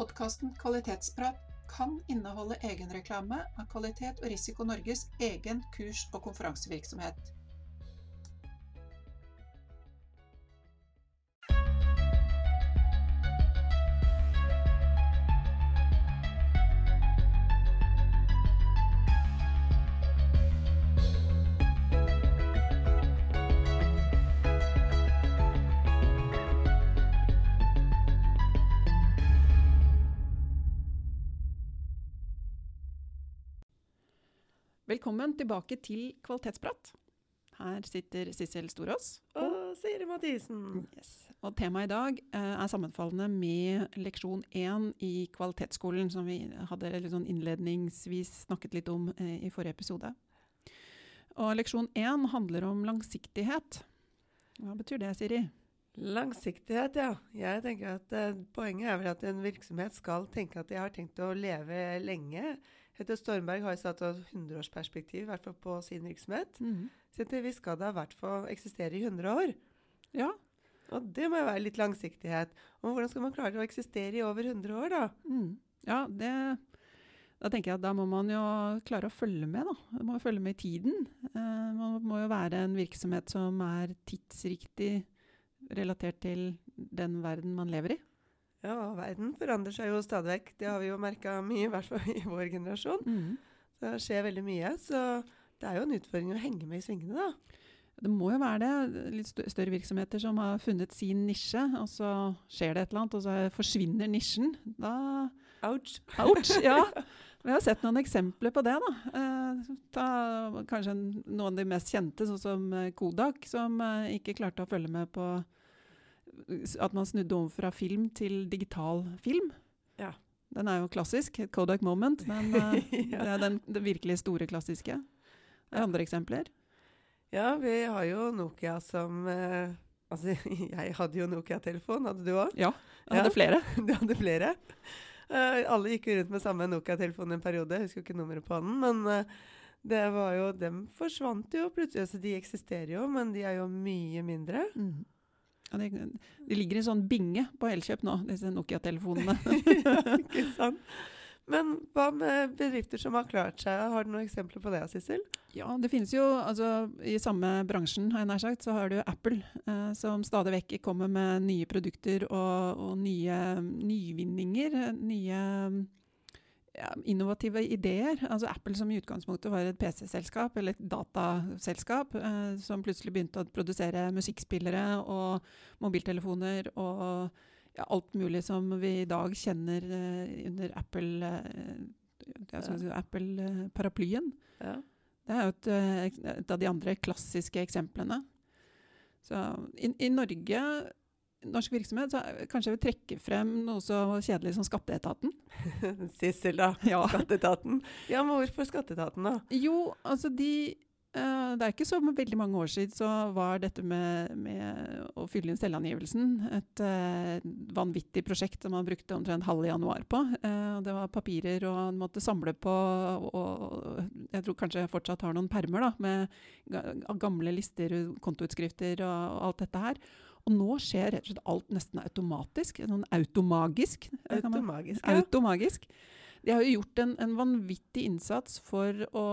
Podkasten Kvalitetsprat kan inneholde egenreklame av Kvalitet og Risiko Norges egen kurs- og konferansevirksomhet. Velkommen tilbake til Kvalitetsprat. Her sitter Sissel Storås. Og Siri Mathisen. Yes. Og temaet i dag eh, er sammenfallende med leksjon én i kvalitetsskolen, som vi hadde sånn innledningsvis snakket litt om eh, i forrige episode. Og leksjon én handler om langsiktighet. Hva betyr det, Siri? Langsiktighet, ja. Jeg tenker at eh, Poenget er vel at en virksomhet skal tenke at de har tenkt å leve lenge. Hette Stormberg har satt et 100-årsperspektiv i hvert fall på sin virksomhet. Så vi skal da i hvert fall eksistere i 100 år. Ja. Og det må jo være litt langsiktighet. Og hvordan skal man klare å eksistere i over 100 år, da? Mm. Ja, det Da tenker jeg at da må man jo klare å følge med, da. Man må jo følge med i tiden. Eh, man må jo være en virksomhet som er tidsriktig relatert til den verden man lever i. Ja, verden forandrer seg jo stadig vekk. Det har vi jo merka mye, i hvert fall i vår generasjon. Så det skjer veldig mye. Så det er jo en utfordring å henge med i svingene, da. Det må jo være det. Litt større virksomheter som har funnet sin nisje, og så skjer det et eller annet, og så forsvinner nisjen. Da Ouch. Ouch! Ja. Vi har sett noen eksempler på det. da. Eh, ta kanskje noen av de mest kjente, sånn som eh, Kodak, som eh, ikke klarte å følge med på at man snudde om fra film til digital film. Ja. Den er jo klassisk, et Kodak moment, men uh, Ja. det er den, det virkelig store klassiske. Det er andre eksempler. Ja, vi har jo Nokia som uh, Altså, jeg hadde jo Nokia-telefon. Hadde du òg? Ja, jeg Ja. hadde flere. Du hadde flere. Uh, alle gikk jo rundt med samme Nokia-telefon en periode. Jeg husker jo ikke nummeret på den. Men det var jo, dem forsvant jo plutselig. Så de eksisterer jo, men de er jo mye mindre. Mm. Ja, de, de ligger i sånn binge på Elkjøp nå, disse Nokia-telefonene. ikke sant? Men hva med bedrifter som har klart seg? Har du noen eksempler på det, Sissel? Ja, det finnes jo altså, I samme bransjen har jeg nær sagt, så har du Apple, eh, som stadig vekk kommer med nye produkter og, og nye nyvinninger. eh, Nye ja, innovative ideer. Altså Apple som i utgangspunktet var et PC-selskap eller et dataselskap, eh, som plutselig begynte å produsere musikkspillere og mobiltelefoner og ja, alt mulig som vi i dag kjenner eh, under Apple eh, ja, skal vi si, Apple-paraplyen. Det er jo et, eh, et av de andre klassiske eksemplene. Så i, I Norge, norsk virksomhet, så kanskje jeg vil trekke frem noe så kjedelig som Skatteetaten. Sissel, da. Ja. Skatteetaten. Ja, men hvorfor Skatteetaten, da? Jo, altså de eh, Det er ikke så veldig mange år siden så var dette med, med å fylle inn selvangivelsen et uh, vanvittig prosjekt som man brukte omtrent halve januar på. Uh, det var papirer og man måtte samle på og, og Jeg tror kanskje jeg fortsatt har noen permer da, med gamle lister, kontoutskrifter og, og alt dette her. Og nå skjer rett og slett alt nesten automatisk. Sånn automagisk. Automagisk, ja. Automagisk. De har jo gjort en, en vanvittig innsats for å,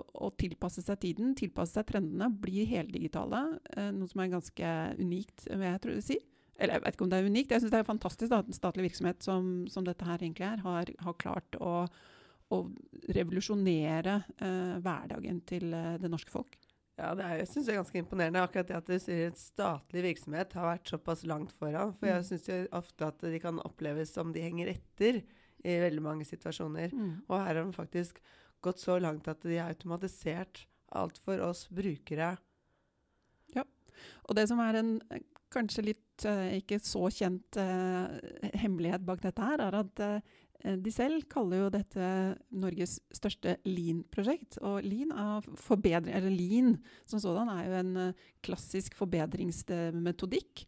å tilpasse seg tiden, tilpasse seg trendene, bli heldigitale. Eh, noe som er ganske unikt, vil jeg tror si. Eller jeg vet ikke om det er unikt. Jeg syns det er fantastisk da, at en statlig virksomhet som, som dette her egentlig er, har, har klart å, å revolusjonere eh, hverdagen til eh, det norske folk. Ja, det er, jeg synes det er ganske imponerende akkurat det at du sier en statlig virksomhet har vært såpass langt foran. For jeg Mm. syns jo ofte at de kan oppleves som de henger etter i veldig mange situasjoner. Og her har de faktisk gått så langt at de har automatisert alt for oss brukere. Ja. Og det som er en eh, kanskje litt eh, ikke så kjent eh, hemmelighet bak dette her, er at eh, de selv kaller jo dette Norges største lean-prosjekt. Og lean, eller lean som sådan er jo en eh, klassisk forbedringsmetodikk.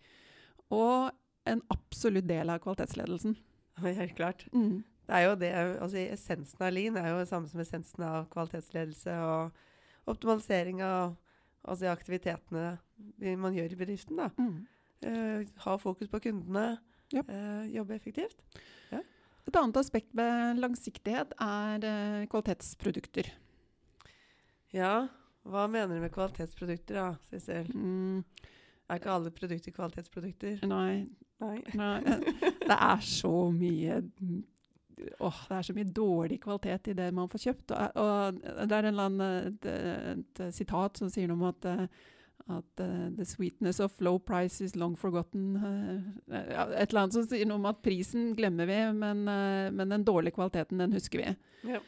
Og en absolutt del av kvalitetsledelsen. Helt klart. Mm. Det er jo det, altså Essensen av lean er jo det samme som essensen av kvalitetsledelse og optimalisering av altså aktivitetene man gjør i bedriften. da. Mm. Uh, ha fokus på kundene, yep. uh, jobbe effektivt. Et annet aspekt ved langsiktighet er eh, kvalitetsprodukter. Ja, hva mener du med kvalitetsprodukter da, Sissel? Mm, Er ikke alle produkter kvalitetsprodukter? nei, Nei. nei, det er så mye Åh, det er så mye dårlig kvalitet i det man får kjøpt. Og, og det er en eller annen, et, et, et sitat som sier noe om at, eh, at uh, the sweetness of low price is long forgotten. Uh, et eller annet som sier noe om at prisen glemmer vi, men, uh, men den dårlige kvaliteten, den husker vi. Ja.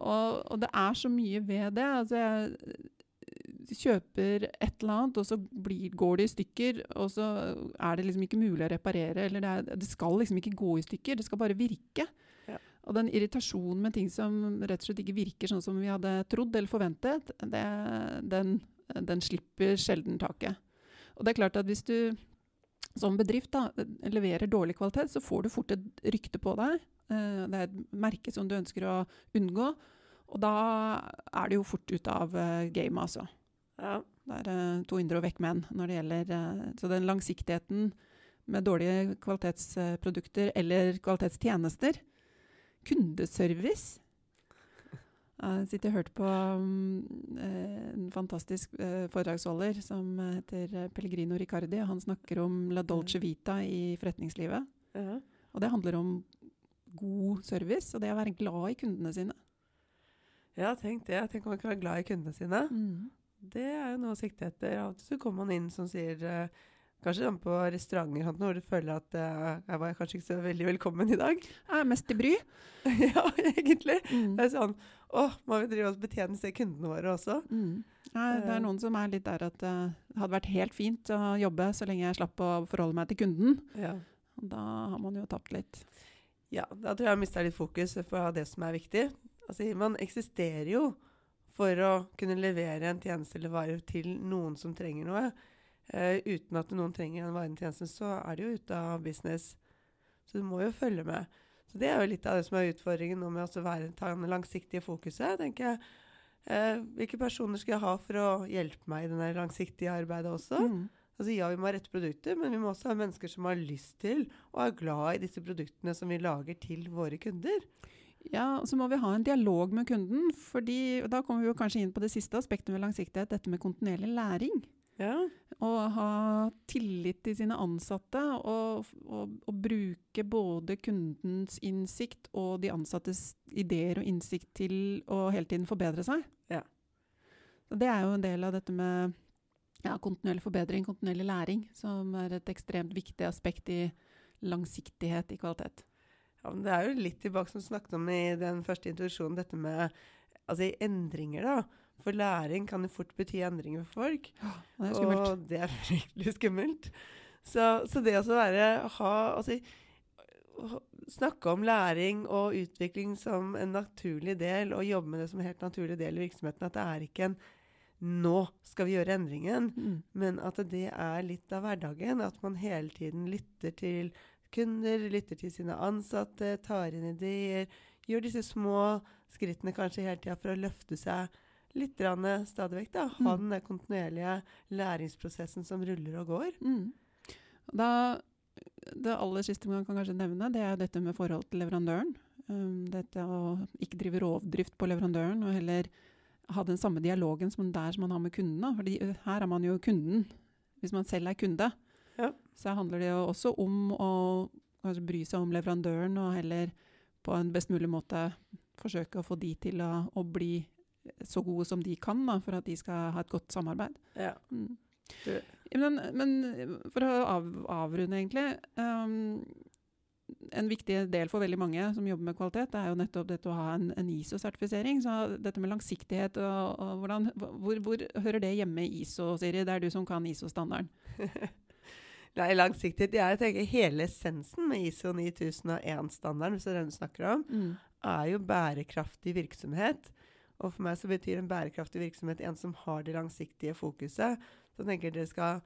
Og, og det er så mye ved det. Altså, jeg kjøper et eller annet, og så blir, går det i stykker, og så er det liksom ikke mulig å reparere. Eller det, er, det skal liksom ikke gå i stykker, det skal bare virke. Ja. Og den irritasjonen med ting som rett og slett ikke virker sånn som vi hadde trodd eller forventet, det, den, den slipper sjelden taket. Og det er klart at hvis du som bedrift da, leverer dårlig kvalitet, så får du fort et rykte på deg. Eh, Det er et merke som du ønsker å unngå. Og da er det jo fort ut av eh, gamet, altså. Ja. Det er eh, to indre og vekk menn når det gjelder Så den langsiktigheten med dårlige kvalitetsprodukter eller kvalitetstjenester Kundeservice. Jeg sitter og hørte på mm, eh, en fantastisk eh, foredragsholder som heter Pellegrino Riccardi. Han snakker om la dolce vita i forretningslivet. Ja. Og det handler om god service og det å være glad i kundene sine. ja, tenk det. Tenk om man kan være glad i kundene sine. Det er jo noe å sikte etter. Av og til så kommer man inn som sier eh, Kanskje sånn på restauranter sånn, hvor du føler at uh, jeg var kanskje ikke så veldig velkommen i dag. Jeg er mest i bry. ja, egentlig. Mm. Det er sånn Å, må vi drive oss betjene se kundene våre også? Mm. Nei, det Eh. er noen som er litt der at det det hadde vært helt fint å jobbe så lenge jeg slapp å forholde meg til kunden. Ja. Da har man jo tapt litt. ja. Da tror jeg jeg har mista litt fokus på det som er viktig. Altså, man eksisterer jo for å kunne levere en tjeneste eller vare til noen som trenger noe. Eh, uten at noen trenger en varentjeneste, så er de jo ute av business. Så du må jo følge med. Så Det er jo litt av det som er utfordringen nå med å være, ta den langsiktige fokuset. tenker jeg. Eh, hvilke personer skal jeg ha for å hjelpe meg i det langsiktige arbeidet også? Mm. Altså Ja, vi må ha rette produkter, men vi må også ha mennesker som har lyst til og er glad i disse produktene som vi lager til våre kunder. Ja, og så må vi ha en dialog med kunden, fordi og da kommer vi jo kanskje inn på det siste aspektet med langsiktighet, dette med kontinuerlig læring. Ja, Å ha tillit til sine ansatte og, og, og bruke både kundens innsikt og de ansattes ideer og innsikt til å hele tiden forbedre seg. Ja. Det er jo en del av dette med ja, kontinuerlig forbedring, kontinuerlig læring, som er et ekstremt viktig aspekt i langsiktighet i kvalitet. ja, men Det er jo litt tilbake som du snakket om i den første introduksjonen, dette med altså, endringer. da. For læring kan jo fort bety endringer for folk. Det er skummelt. Og det er fryktelig skummelt. Så, så det å være ha altså, Snakke om læring og utvikling som en naturlig del, og jobbe med det som en helt naturlig del i virksomheten. At det er ikke en 'nå skal vi gjøre endringen', Mm. men at det er litt av hverdagen. At man hele tiden lytter til kunder, lytter til sine ansatte, tar inn ideer. Gjør disse små skrittene kanskje hele tida for å løfte seg litt grann, stadig vekk. Da. Ha Mm. den der kontinuerlige læringsprosessen som ruller og går. Mm. Da, det aller siste man kan kanskje nevne, det er dette med forhold til leverandøren. Um, dette å ikke drive rovdrift på leverandøren, og heller ha den samme dialogen som der som man har med kundene. Fordi her er man jo kunden, hvis man selv er kunde. Ja. Så handler det jo også om å kanskje bry seg om leverandøren, og heller på en best mulig måte forsøke å få de til å, å bli så gode som de kan, da, for at de skal ha et godt samarbeid. Ja. Mm. Men, men for å av, avrunde, egentlig um, En viktig del for veldig mange som jobber med kvalitet, er jo nettopp dette å ha en, en ISO-sertifisering. Så dette med langsiktighet og, og hvordan, hvor, hvor hører det hjemme i ISO, Siri? Det er du som kan ISO-standarden. Nei, langsiktighet. Jeg tenker hele essensen med ISO 9001-standarden, hvis det er den du snakker om, Mm. er jo bærekraftig virksomhet. Og for meg så betyr en bærekraftig virksomhet en som har det langsiktige fokuset. Så jeg tenker dere skal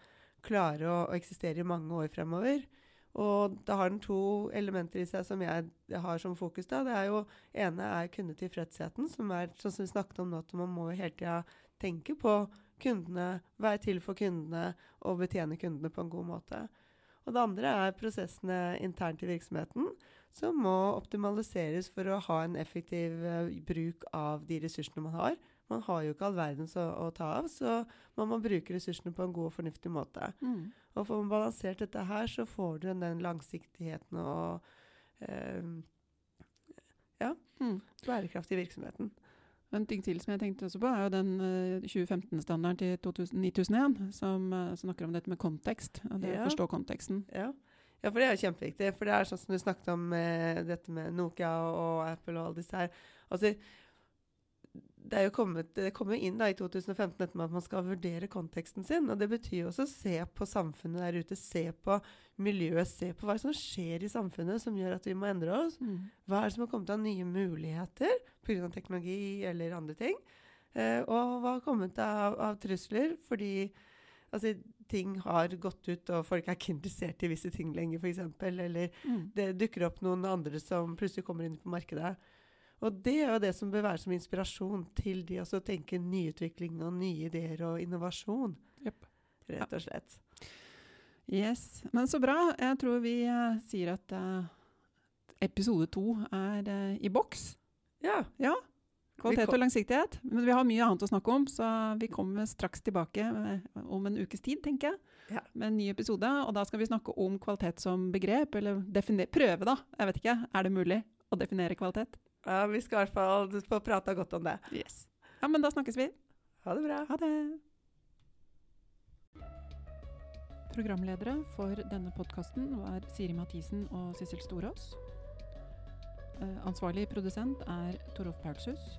klare å, å eksistere i mange år fremover. Og da har den to elementer i seg som jeg har som fokus. da. Det er jo ene er kundetilfredsheten, som er sånn som vi snakket om nå, at man må hele tida tenke på kundene, være til for kundene og betjene kundene på en god måte. Og det andre er prosessene internt i virksomheten, som må optimaliseres for å ha en effektiv uh, bruk av de ressursene man har. Man har jo ikke all verdens å, å, ta av, så man må bruke ressursene på en god og fornuftig måte. Mm. Og får man balansert dette her, så får du den langsiktigheten og uh, ja, Mm. bærekraft i virksomheten. En ting til som jeg tenkte også på, er jo den uh, 2015-standarden til 2000, 9001, som uh, snakker om dette med kontekst. Og det Ja. å forstå konteksten. Ja. Ja, for det er jo kjempeviktig. For det er sånn som du snakket om eh, dette med Nokia og Apple og alle disse her. Altså, det er jo kommet, det kom jo inn da i 2015 dette med at man skal vurdere konteksten sin. Og det betyr jo også å se på samfunnet der ute, se på miljøet, se på hva som skjer i samfunnet som gjør at vi må endre oss. Mm. Hva er det som har kommet av nye muligheter pga. teknologi eller andre ting? Eh, og hva har kommet av, av trusler fordi altså, ting har gått ut, og folk er ikke interessert i visse ting lenger, f.eks. Eller Mm. det dukker opp noen andre som plutselig kommer inn på markedet. Og det er jo det som bør være som inspirasjon til de også å tenke nyutvikling og nye ideer og innovasjon. Yep. Rett og slett. Yes, men så bra. Jeg tror vi uh, sier at uh, episode to er uh, i boks. Ja. Ja. Kvalitet og langsiktighet. Men vi har mye annet å snakke om, så vi kommer straks tilbake eh, om en ukes tid, tenker jeg. Ja. Med en ny episode. Og da skal vi snakke om kvalitet som begrep, eller prøve, da. Jeg vet ikke. Er det mulig å definere kvalitet? ja, vi skal i hvert fall få prata godt om det. Yes. Ja, men da snakkes vi. Ha det bra. Ha det. Programledere for denne podkasten var Siri Mathisen og Sissel Storås. Eh, ansvarlig produsent er Torolf Paulshus.